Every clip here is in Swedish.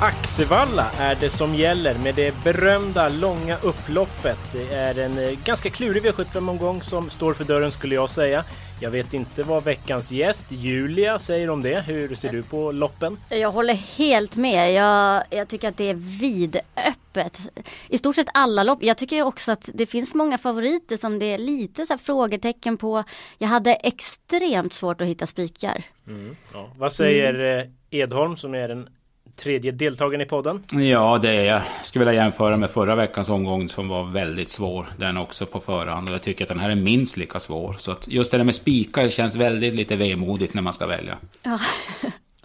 Axevalla är det som gäller med det berömda långa upploppet. Det är en eh, ganska klurig V75-omgång som står för dörren skulle jag säga. Jag vet inte vad veckans gäst Julia säger om det. Hur ser du på loppen? Jag håller helt med. Jag, jag tycker att det är vidöppet. I stort sett alla lopp. Jag tycker också att det finns många favoriter som det är lite så här frågetecken på. Jag hade extremt svårt att hitta spikar. Ja. Vad säger eh, Edholm som är den tredje deltagaren i podden? Ja, det är jag. skulle vilja jämföra med förra veckans omgång som var väldigt svår. Den också på förhand. Och jag tycker att den här är minst lika svår. Så att just det där med spikar känns väldigt lite vemodigt när man ska välja. Ja.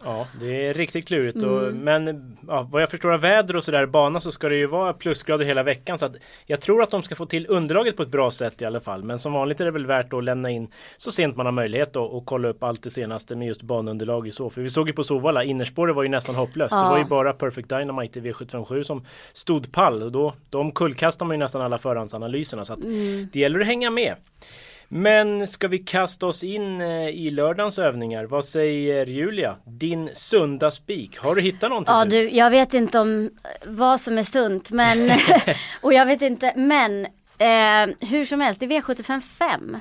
Ja, det är riktigt klurigt. Och, men ja, vad jag förstår av väder och sådär, bana så ska det ju vara plusgrader hela veckan. Så att jag tror att de ska få till underlaget på ett bra sätt i alla fall. Men som vanligt är det väl värt att lämna in så sent man har möjlighet då, och kolla upp allt det senaste med just banunderlag i så. För vi såg ju på Sovalla, innerspåret var ju nästan hopplöst. Det Ja. var ju bara Perfect Dynamite i V757 som stod pall. Och då, då omkullkastar man ju nästan alla förhandsanalyserna. Så att det gäller att hänga med. Men ska vi kasta oss in eh, i lördagens övningar? Vad säger Julia? Din sunda spik. Har du hittat någon till Ja slut? du, jag vet inte om vad som är sunt men och jag vet inte men eh, hur som helst i V75 5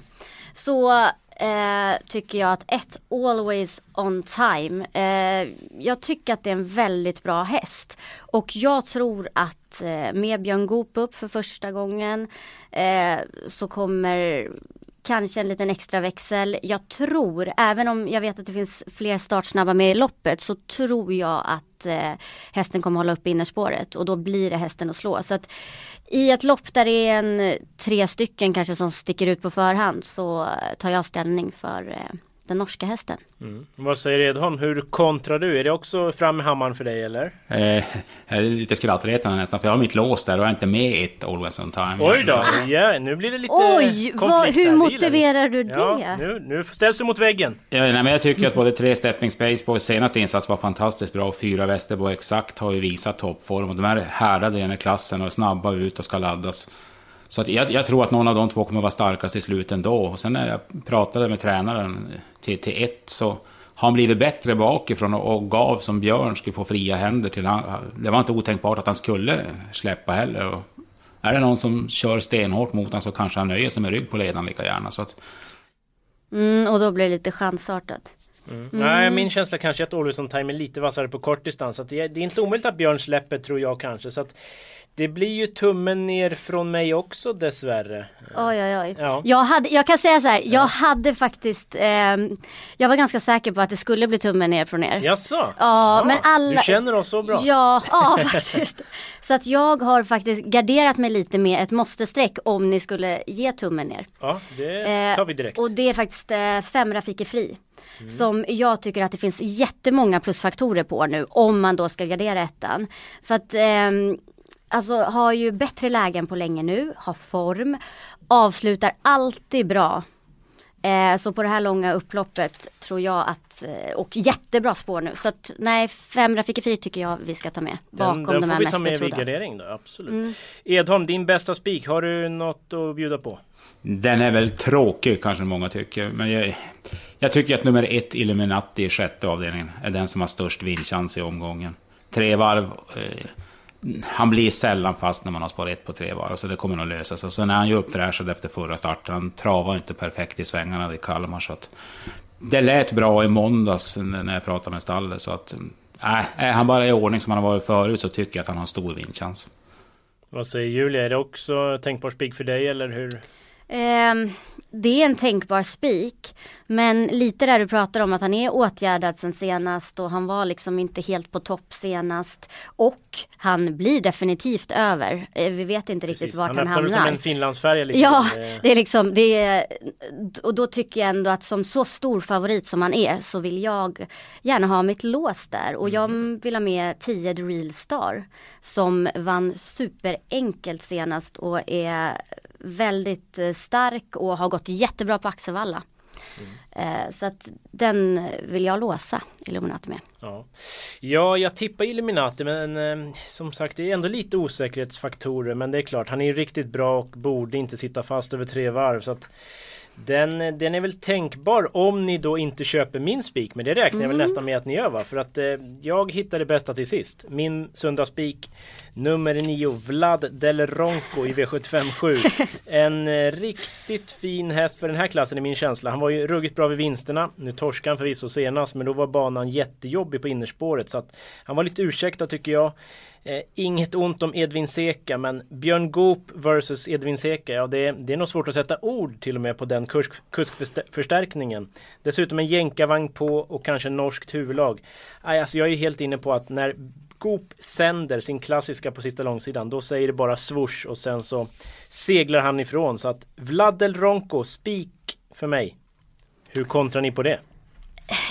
så eh, tycker jag att ett Always on time. Eh, jag tycker att det är en väldigt bra häst och jag tror att eh, med Björn Goop upp för första gången eh, så kommer Kanske en liten extra växel. Jag tror, även om jag vet att det finns fler startsnabba med i loppet, så tror jag att eh, hästen kommer hålla upp innerspåret och då blir det hästen att slå. Så att i ett lopp där det är en tre stycken kanske som sticker ut på förhand så eh, tar jag ställning för eh, den norska hästen. Mm. Vad säger Edholm? Hur kontrar du? Är det också fram med hammaren för dig eller? Eh, jag är lite skrattretande nästan. För jag har mitt lås där och jag är inte med ett Always on time. Oj då! Ja, nu blir det lite Oj, vad, hur motiverar du Ja, det? nu, nu ställs du mot väggen. Ja, nej, men jag tycker att både tre Stepping Spaceboys senaste insats var fantastiskt bra och fyra Västerbo exakt har ju visat toppform. Och de är härdade i den här klassen och är snabba ut och ska laddas. Så att jag, jag tror att någon av de två kommer vara starkast i slutet ändå. Och sen när jag pratade med tränaren till, till ett så har han blivit bättre bakifrån och, och gav som Björn skulle få fria händer till han. Det var inte otänkbart att han skulle släppa heller. Och är det någon som kör stenhårt mot honom så kanske han nöjer sig med rygg på ledaren lika gärna. Så att, Mm, och då blir det lite chansartat. Nej, min känsla kanske är att Olsson Time är lite vassare på kort distans. Så att det, är, det är inte omöjligt att Björn släpper tror jag kanske. Så att det blir ju tummen ner från mig också dessvärre. Oj, oj, oj. Ja. Jag, hade, jag kan säga så här, jag hade faktiskt, ehm, jag var ganska säker på att det skulle bli tummen ner från er. Jaså? Ja, men alla... Du känner oss så bra? Ja, ja faktiskt. Så att jag har faktiskt garderat mig lite med ett måste-streck om ni skulle ge tummen ner. Ja, det Eh, tar vi direkt. Och det är faktiskt eh, fem Rafiki Fri. Mm. Som jag tycker att det finns jättemånga plusfaktorer på nu om man då ska gardera ettan. För att ehm, alltså har ju bättre lägen på länge nu, har form, avslutar alltid bra. Eh, så på det här långa upploppet tror jag att, eh, och jättebra spår nu. Så att nej, fem Rafiki Fri tycker jag vi ska ta med. Bakom den, den de får här vi mest ta med vid betrodda. gardering då, absolut. Edholm, din bästa spik, har du något att bjuda på? Den är väl tråkig kanske många tycker. Men jag, jag tycker att nummer ett Illuminati i sjätte avdelningen är den som har störst vinstchans i omgången. Tre varv. Eh, han blir sällan fast när man har spår ett på tre varv. Så det kommer nog lösa sig. Sen är han ju uppfräschad efter förra starten. Han travar inte perfekt i svängarna i Kalmar. Så att det lät bra i måndags när jag pratade med stallet. Så att nej, är han bara i ordning som han har varit förut så tycker jag att han har en stor vinstchans. Vad säger Julia, är det också tänkbar spik för dig eller hur? Ehm, det är en tänkbar spik. Men lite där du pratar om att han är åtgärdad sen senast och han var liksom inte helt på topp senast. Och han blir definitivt över. Eh, Vi vet inte riktigt Precis. vart han, han öppnar som hamnar. en finlandsfärja. Ja, Eh, det är liksom det är, och då tycker jag ändå att som så stor favorit som han är så vill jag gärna ha mitt lås där och jag vill ha med 10 The Real Star som vann superenkelt senast och är väldigt eh, stark och har gått jättebra på Axevalla. Eh, så att den vill jag låsa Illuminati med. Ja. ja, jag tippar Illuminati men eh, som sagt det är ändå lite osäkerhetsfaktorer men det är klart han är ju riktigt bra och borde inte sitta fast över tre varv så att den, den är väl tänkbar om ni då inte köper min spik men det räknar jag väl nästan med att ni gör va? För att eh, jag hittar det bästa till sist. Min söndagsspik nummer 9 Vlad Del Ronco i V75 7. En eh, riktigt fin häst för den här klassen i min känsla. Han var ju ruggigt bra vid vinsterna. Nu torskade han förvisso senast men då var banan jättejobbig på innerspåret så att han var lite ursäktad tycker jag. Eh, inget ont om Edvin Seka men Björn Goop versus Edvin Seka, ja det, det är nog svårt att sätta ord till och med på den kurs, kursförstärkningen. Dessutom en jänkarvagn på och kanske norskt huvudlag. Aj, alltså jag är helt inne på att när Goop sänder sin klassiska på sista långsidan då säger det bara swoosh och sen så seglar han ifrån så att Vladel Ronko, spik för mig. Hur kontrar ni på det?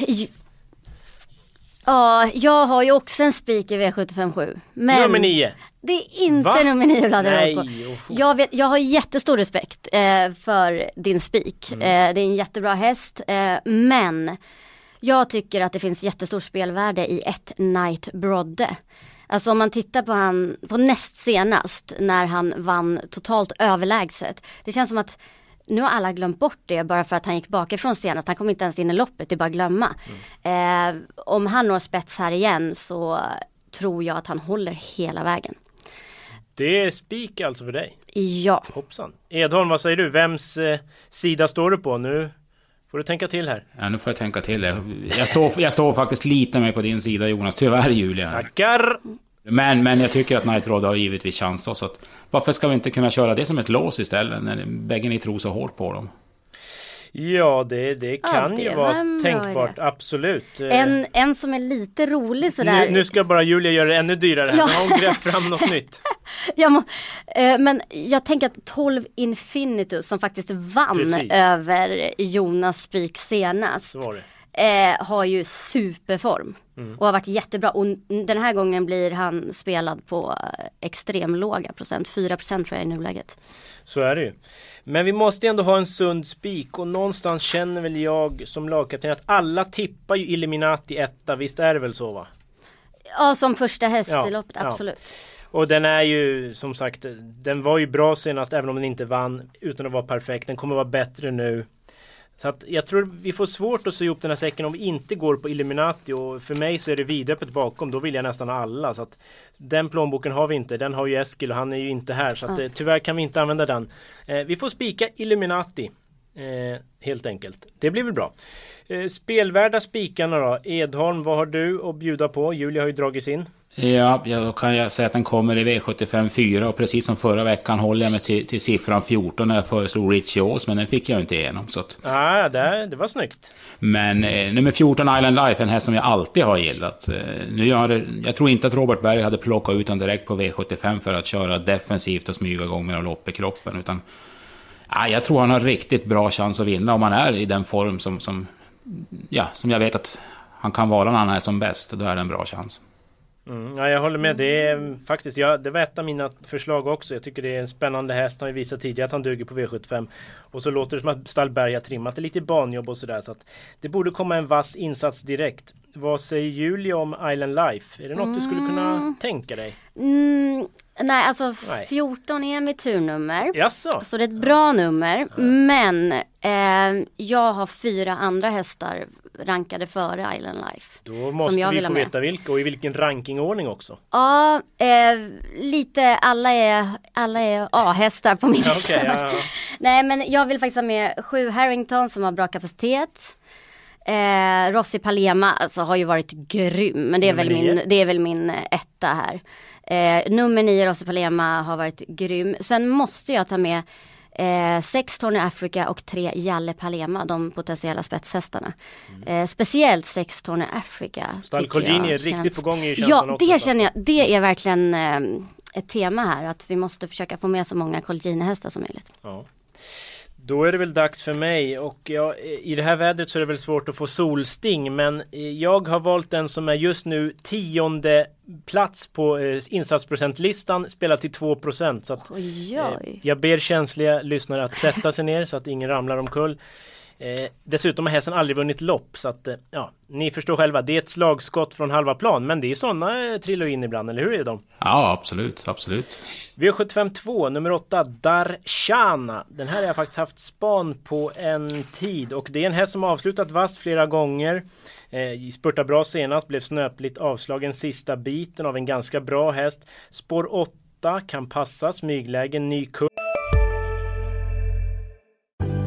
Eh, Ja, jag har ju också en spik i V757. Men Nummer 9. Det är inte Va? nummer 9 Vlad Nej, Ronco. oh. Jag, vet, jag har jättestor respekt eh, för din spik. Mm. Eh, det är en jättebra häst. Eh, men jag tycker att det finns jättestor spelvärde i ett Night Brodde. Alltså om man tittar på han, på näst senast när han vann totalt överlägset. Det känns som att nu har alla glömt bort det bara för att han gick bakifrån senast. Han kom inte ens in i loppet, det är bara att glömma. Eh, om han når spets här igen så tror jag att han håller hela vägen. Det är spik alltså för dig. Ja. Hoppsan. Edholm, vad säger du? Vems eh, sida står du på? Nu får du tänka till här. Ja, nu får jag tänka till det. Jag står, jag står faktiskt lite mer på din sida Jonas, tyvärr Julia. Tackar! Men, men jag tycker att Nightbroad har givetvis chans så att Varför ska vi inte kunna köra det som ett lås istället? När bägge ni tror så hårt på dem. Ja, det, det Ja, kan det ju var vara tänkbart. idé. Absolut. En, en som är lite rolig sådär. nu, nu ska bara Julia göra det ännu dyrare. Ja. Nu har hon grävt fram något nytt. Jag må, eh, men jag tänker att 12 Infinitus som faktiskt vann Precis. över Jonas Spik senast. Eh, har ju superform. Mm. Och har varit jättebra. Och den här gången blir han spelad på eh, extremlåga procent. 4 procent tror jag i nuläget. Så är det ju. Men vi måste ändå ha en sund spik och någonstans känner väl jag som lagkapten att alla tippar ju Illuminati etta. Visst är det väl så va? Ja som första häst Ja, i loppet, ja. absolut. Och den är ju som sagt Den var ju bra senast även om den inte vann Utan att vara perfekt Den kommer vara bättre nu Så att jag tror vi får svårt att sy ihop den här säcken om vi inte går på Illuminati och för mig så är det vidöppet bakom. Då vill jag nästan ha alla. Så att den plånboken har vi inte. Den har ju Eskil och han är ju inte här. Så att, eh, tyvärr kan vi inte använda den. Eh, vi får spika Illuminati. Eh, helt enkelt. Det blir väl bra. Eh, spelvärda spikarna då. Edholm, vad har du att bjuda på? Julia har ju dragit sin. Ja, då kan jag säga att den kommer i V75 4 och precis som förra veckan håller jag mig till, till siffran 14 när jag föreslog Richie Ås, men den fick jag inte igenom. Så att, Ah, det, det var snyggt. men eh, nummer 14 Island Life, en häst som jag alltid har gillat. Eh, nu det, jag tror inte att Robert Berg hade plockat ut den direkt på V75 för att köra defensivt och smyga igång med lopp i kroppen. Utan, ja, jag tror han har riktigt bra chans att vinna om han är i den form som, som, ja, som jag vet att han kan vara när han är som bäst. Då är det en bra chans. Mm, ja, jag håller med. Det är mm, faktiskt, ja, det var ett av mina förslag också. Jag tycker det är en spännande häst. Han har ju visat tidigare att han duger på V75. Och så låter det som att Stallberg har trimmat det lite banjobb och sådär. Så att det borde komma en vass insats direkt. Vad säger Julia om Island Life? Är det något du skulle kunna tänka dig? Mm, nej alltså Nej. 14 är mitt turnummer. Jaså? Så det är ett bra nummer. Men eh, jag har fyra andra hästar rankade före Island Life. Då måste vi få med. veta vilka och i vilken rankingordning också. Ja, eh, lite alla är, alla är A-hästar på min Ja, ja, ja. Nej men jag vill faktiskt ha med sju Harrington som har bra kapacitet. Eh, Rossi Palema alltså, har ju varit grym men det är, Nummer väl min, det är väl min eh, etta här. Eh, nummer nio Rossi Palema har varit grym. Sen måste jag ta med Eh, sex Tony Africa och tre Jalle Palema, de potentiella spetshästarna. Eh, speciellt sex Tony Africa. Stall Colgjini är känns- riktigt på gång i Ja, också, det så känner jag. Det är verkligen eh, ett tema här att vi måste försöka få med så många Colgjini-hästar som möjligt. Ja. Då är det väl dags för mig och ja, i det här vädret så är det väl svårt att få solsting men eh, jag har valt den som är just nu tionde plats på eh, insatsprocentlistan spelat till 2 så att Oj, Eh. Jag ber känsliga lyssnare att sätta sig ner så att ingen ramlar omkull. Eh, dessutom har hästen aldrig vunnit lopp så att eh, ja, ni förstår själva. Det är ett slagskott från halva plan men det är sådana eh, trillar in ibland, eller hur är de? Ja, absolut, absolut. V75 nummer 8 Darshana. Den här har jag faktiskt haft span på en tid och det är en häst som har avslutat vast flera gånger. Eh, spurtade bra senast, blev snöpligt avslagen sista biten av en ganska bra häst. Spår 8 kan passa, smyglägen, ny kurs.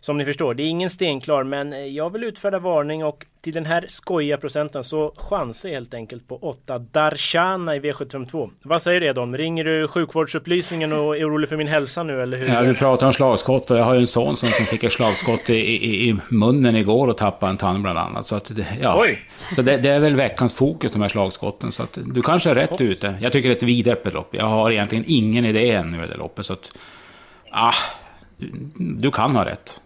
Som ni förstår, det är ingen stenklar men eh, jag vill utfärda varning och till den här skojiga procenten så chansar jag helt enkelt på 8 Darshana i V752. Vad säger du Edon? Ringer du sjukvårdsupplysningen och är orolig för min hälsa nu eller hur? Ja, du pratar om slagskott och jag har ju en son som, som fick ett slagskott i, i, i munnen igår och tappade en tand bland annat. Så, att det, ja. Oj. så det, det är väl veckans fokus, de här slagskotten. Så att du kanske är rätt ute. Jag tycker det är ett vidöppet lopp. Jag har egentligen ingen idé ännu i det loppet. Så att, ah, du kan ha rätt.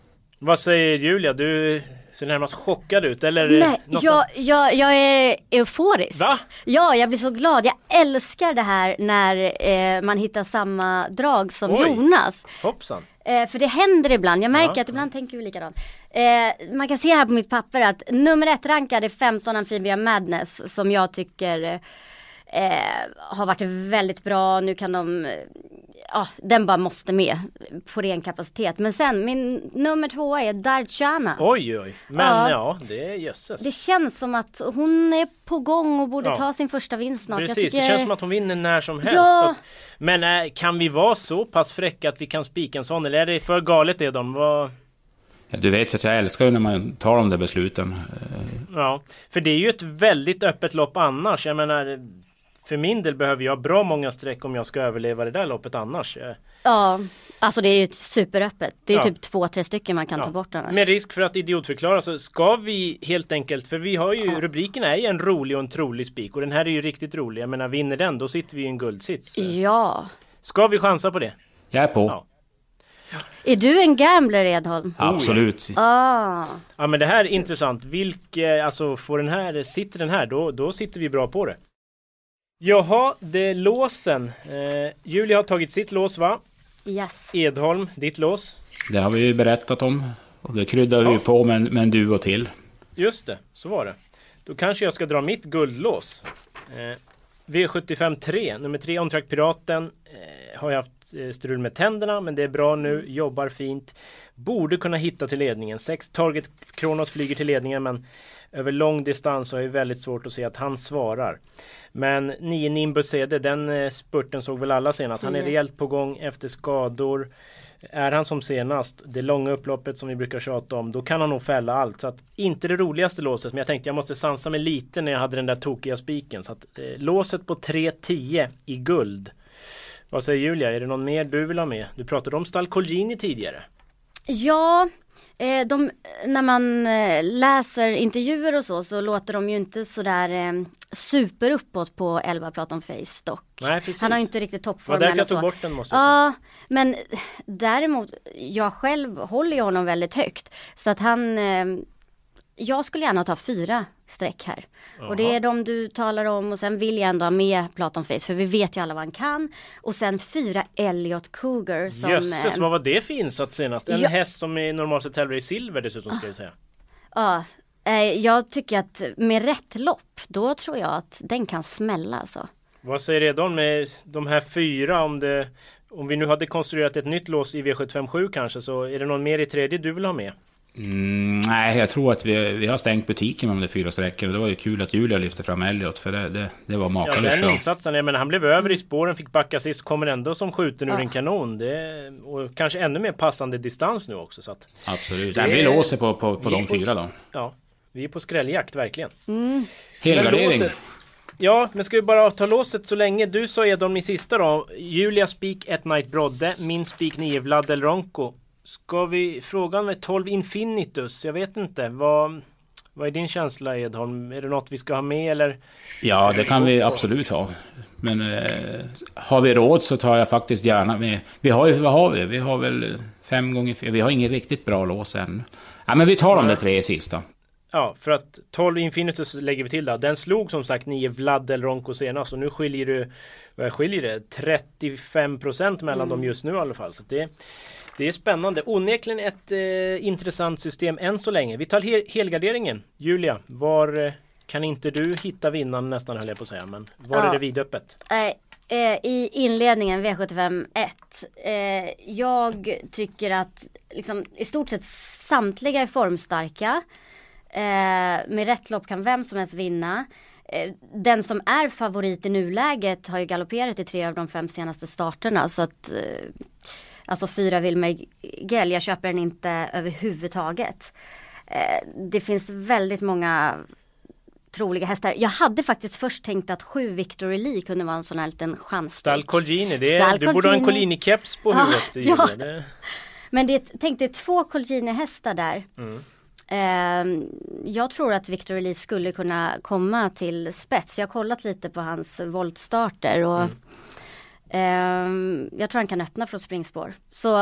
Vad säger Julia? Du ser närmast chockad ut eller? är Nej, jag, jag, jag är euforisk. Va? Ja, jag blir så glad. Jag älskar det här när eh, man hittar samma drag som Oj. Jonas. Hoppsan! Eh, för det händer ibland, jag märker Ja. att ibland tänker vi likadant. Eh, man kan se här på mitt papper att nummer ett rankade 15 Amphibia Madness som jag tycker eh, har varit väldigt bra. Nu kan de, eh, ja den bara måste med på ren kapacitet. Men sen min nummer två är Darchana. Oj oj! Men ja, Ja. det är jösses. Det känns som att hon är på gång och borde Ja. ta sin första vinst snart. Precis, jag tycker... det känns som att hon vinner när som helst. Ja. Och, men äh, kan vi vara så pass fräcka att vi kan spika en sån? Eller är det för galet Edon? Vad... Ja, Du vet att jag älskar ju när man tar de där besluten. Ja, för det är ju ett väldigt öppet lopp annars. Jag menar, för min del behöver jag bra många streck om jag ska överleva det där loppet annars. Eh, Ja, alltså det är ju superöppet. Det är Ja. typ två, tre stycken man kan Ja. ta bort annars. Med risk för att idiotförklara så ska vi helt enkelt, för vi har ju, rubriken är ju en rolig och en trolig spik och den här är ju riktigt rolig. Jag menar, vinner den då sitter vi i en guldsits. Ja. Ska vi chansa på det? Jag är på. Ja. Är du en gambler Edholm? Absolut. Ah. Ja men det här är intressant. Vilke, alltså får den här, sitter den här då, då sitter vi bra på det. Jaha, det är låsen. Eh, Julia har tagit sitt lås va? Yes. Edholm, ditt lås. Det har vi ju berättat om. Och det kryddar vi ju Ja. på med, med en duo till. Just det, så var det. Då kanske jag ska dra mitt guldlås. Eh, V75 3, nummer 3, Ontrack Piraten. Eh, har jag haft eh, strul med tänderna, men det är bra nu. Jobbar fint. Borde kunna hitta till ledningen. 6 Target Kronos flyger till ledningen, men över lång distans har jag väldigt svårt att se att han svarar. Men 9 Nimbus CD, den eh, spurten såg väl alla senast. Han är rejält på gång efter skador. Är han som senast, det långa upploppet som vi brukar tjata om, då kan han nog fälla allt. Så att, inte det roligaste låset, men jag tänkte jag måste sansa mig lite när jag hade den där tokiga spiken. Så att, eh, låset på 3.10 i guld. Vad säger Julia, är det någon mer du vill ha med? Du pratade om Stall Colgjini tidigare. Ja, eh, de, när man eh, läser intervjuer och så, så låter de ju inte sådär eh, super uppåt på 11 Platon Face dock. Nej, precis. Han har ju inte riktigt Det var toppformen därför jag tog bort den måste jag säga. Ja, men däremot, jag själv håller ju honom väldigt högt. Så att han, eh, jag skulle gärna ta fyra streck här. Och det är de du talar om och sen vill jag ändå ha med Platon Face för vi vet ju alla vad han kan. Och sen fyra Elliot Cougar som... Jösses, eh, vad var det för insats senast? En Ja. häst som i normalt sett tävlar i silver dessutom ska jag säga. Ja, Eh, jag tycker att med rätt lopp, då tror jag att den kan smälla alltså. Vad säger Edholm med de här fyra om det om vi nu hade konstruerat ett nytt lås i V757 kanske så är det någon mer i tredje du vill ha med? Mm, nej, jag tror att vi, vi har stängt butiken med de fyra sträckorna. Det var ju kul att Julia lyfte fram Elliot för det, det, det var makalöst Ja, den insatsen. Jag menar, han blev över i spåren, fick backa sist, kommer ändå som skjuten ur en kanon. Det, och kanske ännu mer passande distans nu också. Så att, Absolut. Det- Nej, vi låser på, på, på vi de får- fyra då. ja, vi är på skrälljakt verkligen. Helgardering. Men låset- Ja, men ska vi bara ta låset så länge? Du sa Edholm min sista då. Julia Spik 1 Night Brodde, min Spik 9 Vlad Del Ronco. Ska vi fråga med 12 Infinitus? Jag vet inte. Vad, vad är din känsla Edholm? Är det något vi ska ha med eller? Ja, det kan vi absolut ha. Men eh, har vi råd så tar jag faktiskt gärna med. Vi har ju, vad har vi? Vi har väl fem gånger fyra. Vi har ingen riktigt bra lås än. Ja, men vi tar de där tre sista. Ja, för att 12 Infinitus lägger vi till där. Den slog som sagt 9 Vlad Del Ronco senast och nu skiljer det, vad skiljer det? 35% mellan dem just nu i alla fall. Så det, det är spännande. Onekligen ett eh, intressant system än så länge. Vi tar hel helgarderingen. Julia, var eh, kan inte du hitta vinnaren nästan höll jag på att säga. Men var Ja. är det vidöppet? Eh, I inledningen V75 1. Eh, jag tycker att liksom, i stort sett samtliga är formstarka. Eh, med rätt lopp kan vem som helst vinna. Eh, den som är favorit i nuläget har ju galopperat i tre av de fem senaste starterna. Så att, alltså fyra Wilmer Gell, jag köper den inte överhuvudtaget. Eh, det finns väldigt många troliga hästar. Jag hade faktiskt först tänkt att sju Victory Lee kunde vara en sån här liten chans. Stall Colgjini. Det är, Stall du borde ha en Colgjini. Collini-keps på Ja, huvudet. Ja. Det, Men det, tänk dig två Colgjini-hästar där. Mm. Ehm, jag tror att Victor Elise skulle kunna komma till spets. Jag har kollat lite på hans voltstarter och Mm. Ehm, jag tror han kan öppna från springspår. Så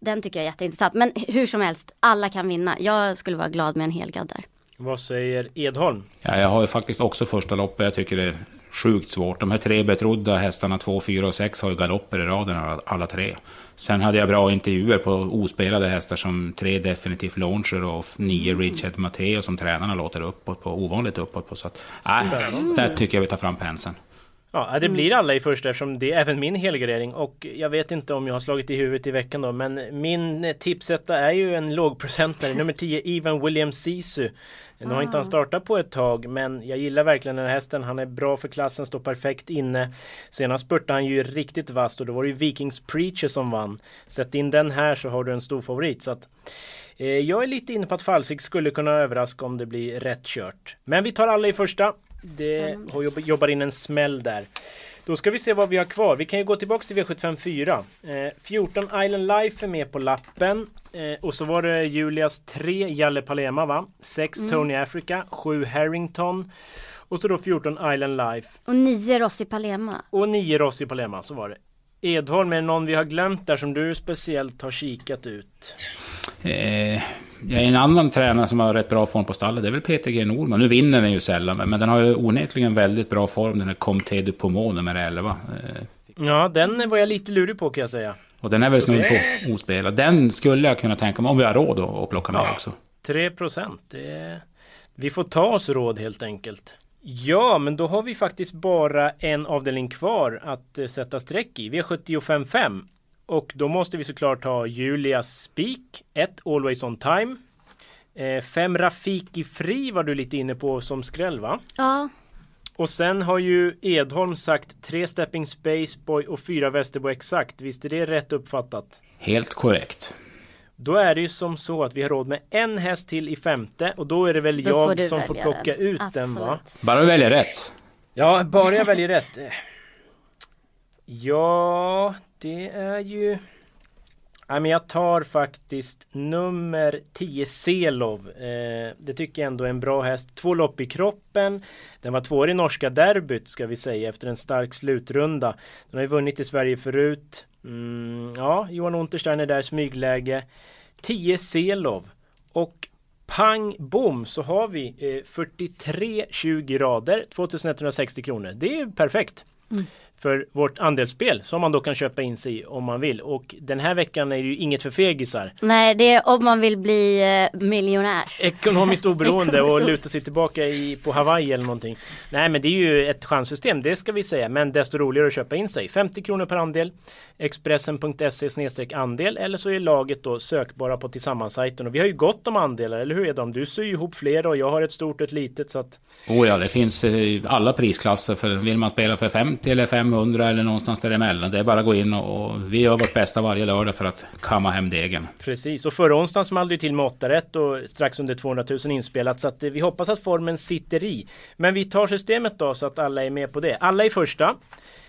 den tycker jag är jätteintressant. Men hur som helst, alla kan vinna. Jag skulle vara glad med en helgad där. vad säger Edholm? Ja, jag har ju faktiskt också första loppet. Jag tycker det är sjukt svårt. De här tre betrodda hästarna, 2, 4 och 6, har ju galopper i raden alla- alla tre. Sen hade jag bra intervjuer på ospelade hästar som tre definitivt launcher och nio Richard Matteo som tränarna låter uppåt på, ovanligt uppåt på. Så att, nej, där tycker jag vi tar fram penseln. Ja, det blir alla i första eftersom det är även min helgardering och jag vet inte om jag har slagit i huvudet i veckan då men min tipsetta är ju en lågprocentare, nummer 10 Ivan Williams Sisu. Nu har inte han startat på ett tag men jag gillar verkligen den här hästen. Han är bra för klassen, står perfekt inne. Senast spurtade han ju riktigt vasst och då var det ju Vikings Preacher som vann. Sätt in den här så har du en stor favorit. Så att, eh, jag är lite inne på att Falsik skulle kunna överraska om det blir rätt kört. Men vi tar alla i första. Det har jobbar in en smäll där. Då ska vi se vad vi har kvar. Vi kan ju gå tillbaka till V75 4. Eh, 14 Island Life är med på lappen. Eh, och så var det Julias 3 Jalle Palema va? 6 Tony Africa, 7 Harrington. Och så då 14 Island Life. Och nio Rossi Palema. Och 9 Rossi Palema, så var det. Edholm, är det någon vi har glömt där som du speciellt har kikat ut? Eh, jag är en annan tränare som har rätt bra form på stallet. Det är väl Peter G Norman. Nu vinner den ju sällan, men den har ju onekligen väldigt bra form. Den här Comté du Pomo nummer 11. Eh, Ja, den var jag lite lurig på kan jag säga. och den är väl snudd på ospelad. Den skulle jag kunna tänka mig, om vi har råd att, plocka med också. 3 procent. Det... Vi får ta oss råd helt enkelt. Ja, men då har vi faktiskt bara en avdelning kvar att eh, sätta streck i. V75 Och då måste vi såklart ha Julias Spik, 1 Always On Time. 5 Rafiki Fri var du lite inne på som skräll va? Ja, Och sen har ju Edholm sagt 3 Stepping Spaceboy och 4 Västerbo Exakt. Visst är det rätt uppfattat? Helt korrekt. Då är det ju som så att vi har råd med en häst till i femte och då är det väl då får jag du som får plocka den. ut den va? Absolut. Bara du väljer rätt. Ja, bara jag väljer rätt. Ja, det är ju... Ja, men jag tar faktiskt nummer 10 Selov. Eh, det tycker jag ändå är en bra häst. Två lopp i kroppen. Den var två i norska derbyt ska vi säga efter en stark slutrunda. Den har ju vunnit i Sverige förut. Mm, ja, Johan Unterstein är där smygläge. 10 Selov. Och pang bom så har vi eh, 43,20 rader. 2160 kronor. Det är perfekt. Mm för vårt andelsspel som man då kan köpa in sig i om man vill. Och den här veckan är det ju inget för fegisar. Nej, det är om man vill bli eh, miljonär. Ekonomiskt oberoende och luta sig tillbaka i, på Hawaii eller någonting. Nej men det är ju ett chanssystem, det ska vi säga. Men desto roligare att köpa in sig. 50 kronor per andel. Expressen.se andel eller så är laget då sökbara på tillsammans-sajten. Och vi har ju gott om andelar, eller hur är de? Du syr ihop flera och jag har ett stort och ett litet. Så att... Oh ja, det finns eh, alla prisklasser. För vill man spela för 50 eller 500 eller någonstans däremellan. Det är bara att gå in och, och vi gör vårt bästa varje lördag för att kamma hem degen. Precis, och förra onsdagen small det till med 8 rätt och strax under 200 000 inspelat. Så att eh, vi hoppas att formen sitter i. Men vi tar systemet då så att alla är med på det. Alla i första.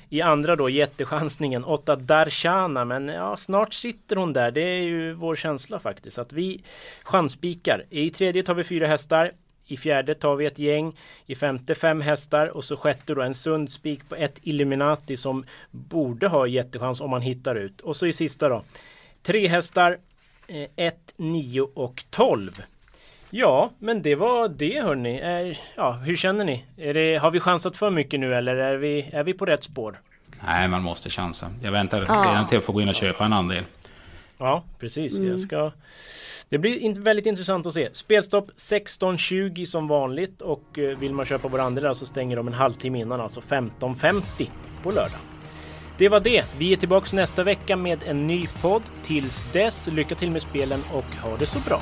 I andra då jättechansningen 8 Darshana men ja snart sitter hon där. Det är ju vår känsla faktiskt. Att vi chanspikar. I tredje tar vi fyra hästar. I fjärde tar vi ett gäng. I femte fem hästar och så sjätte då en sund spik på ett Illuminati som borde ha jättechans om man hittar ut. Och så i sista då. Tre hästar. 1, 9 och 12. Ja, men det var det hörni. Eh, ja, hur känner ni? Är det, har vi chansat för mycket nu eller är vi, är vi på rätt spår? Nej, man måste chansa. Jag väntar Ja. redan till att få gå in och köpa en andel. Ja, precis. Mm. Jag ska... Det blir in, väldigt intressant att se. Spelstopp 16.20 som vanligt och eh, vill man köpa våra andelar så stänger de en halvtimme innan, alltså 15.50 på lördag. Det var det. Vi är tillbaka nästa vecka med en ny podd. Tills dess, lycka till med spelen och ha det så bra.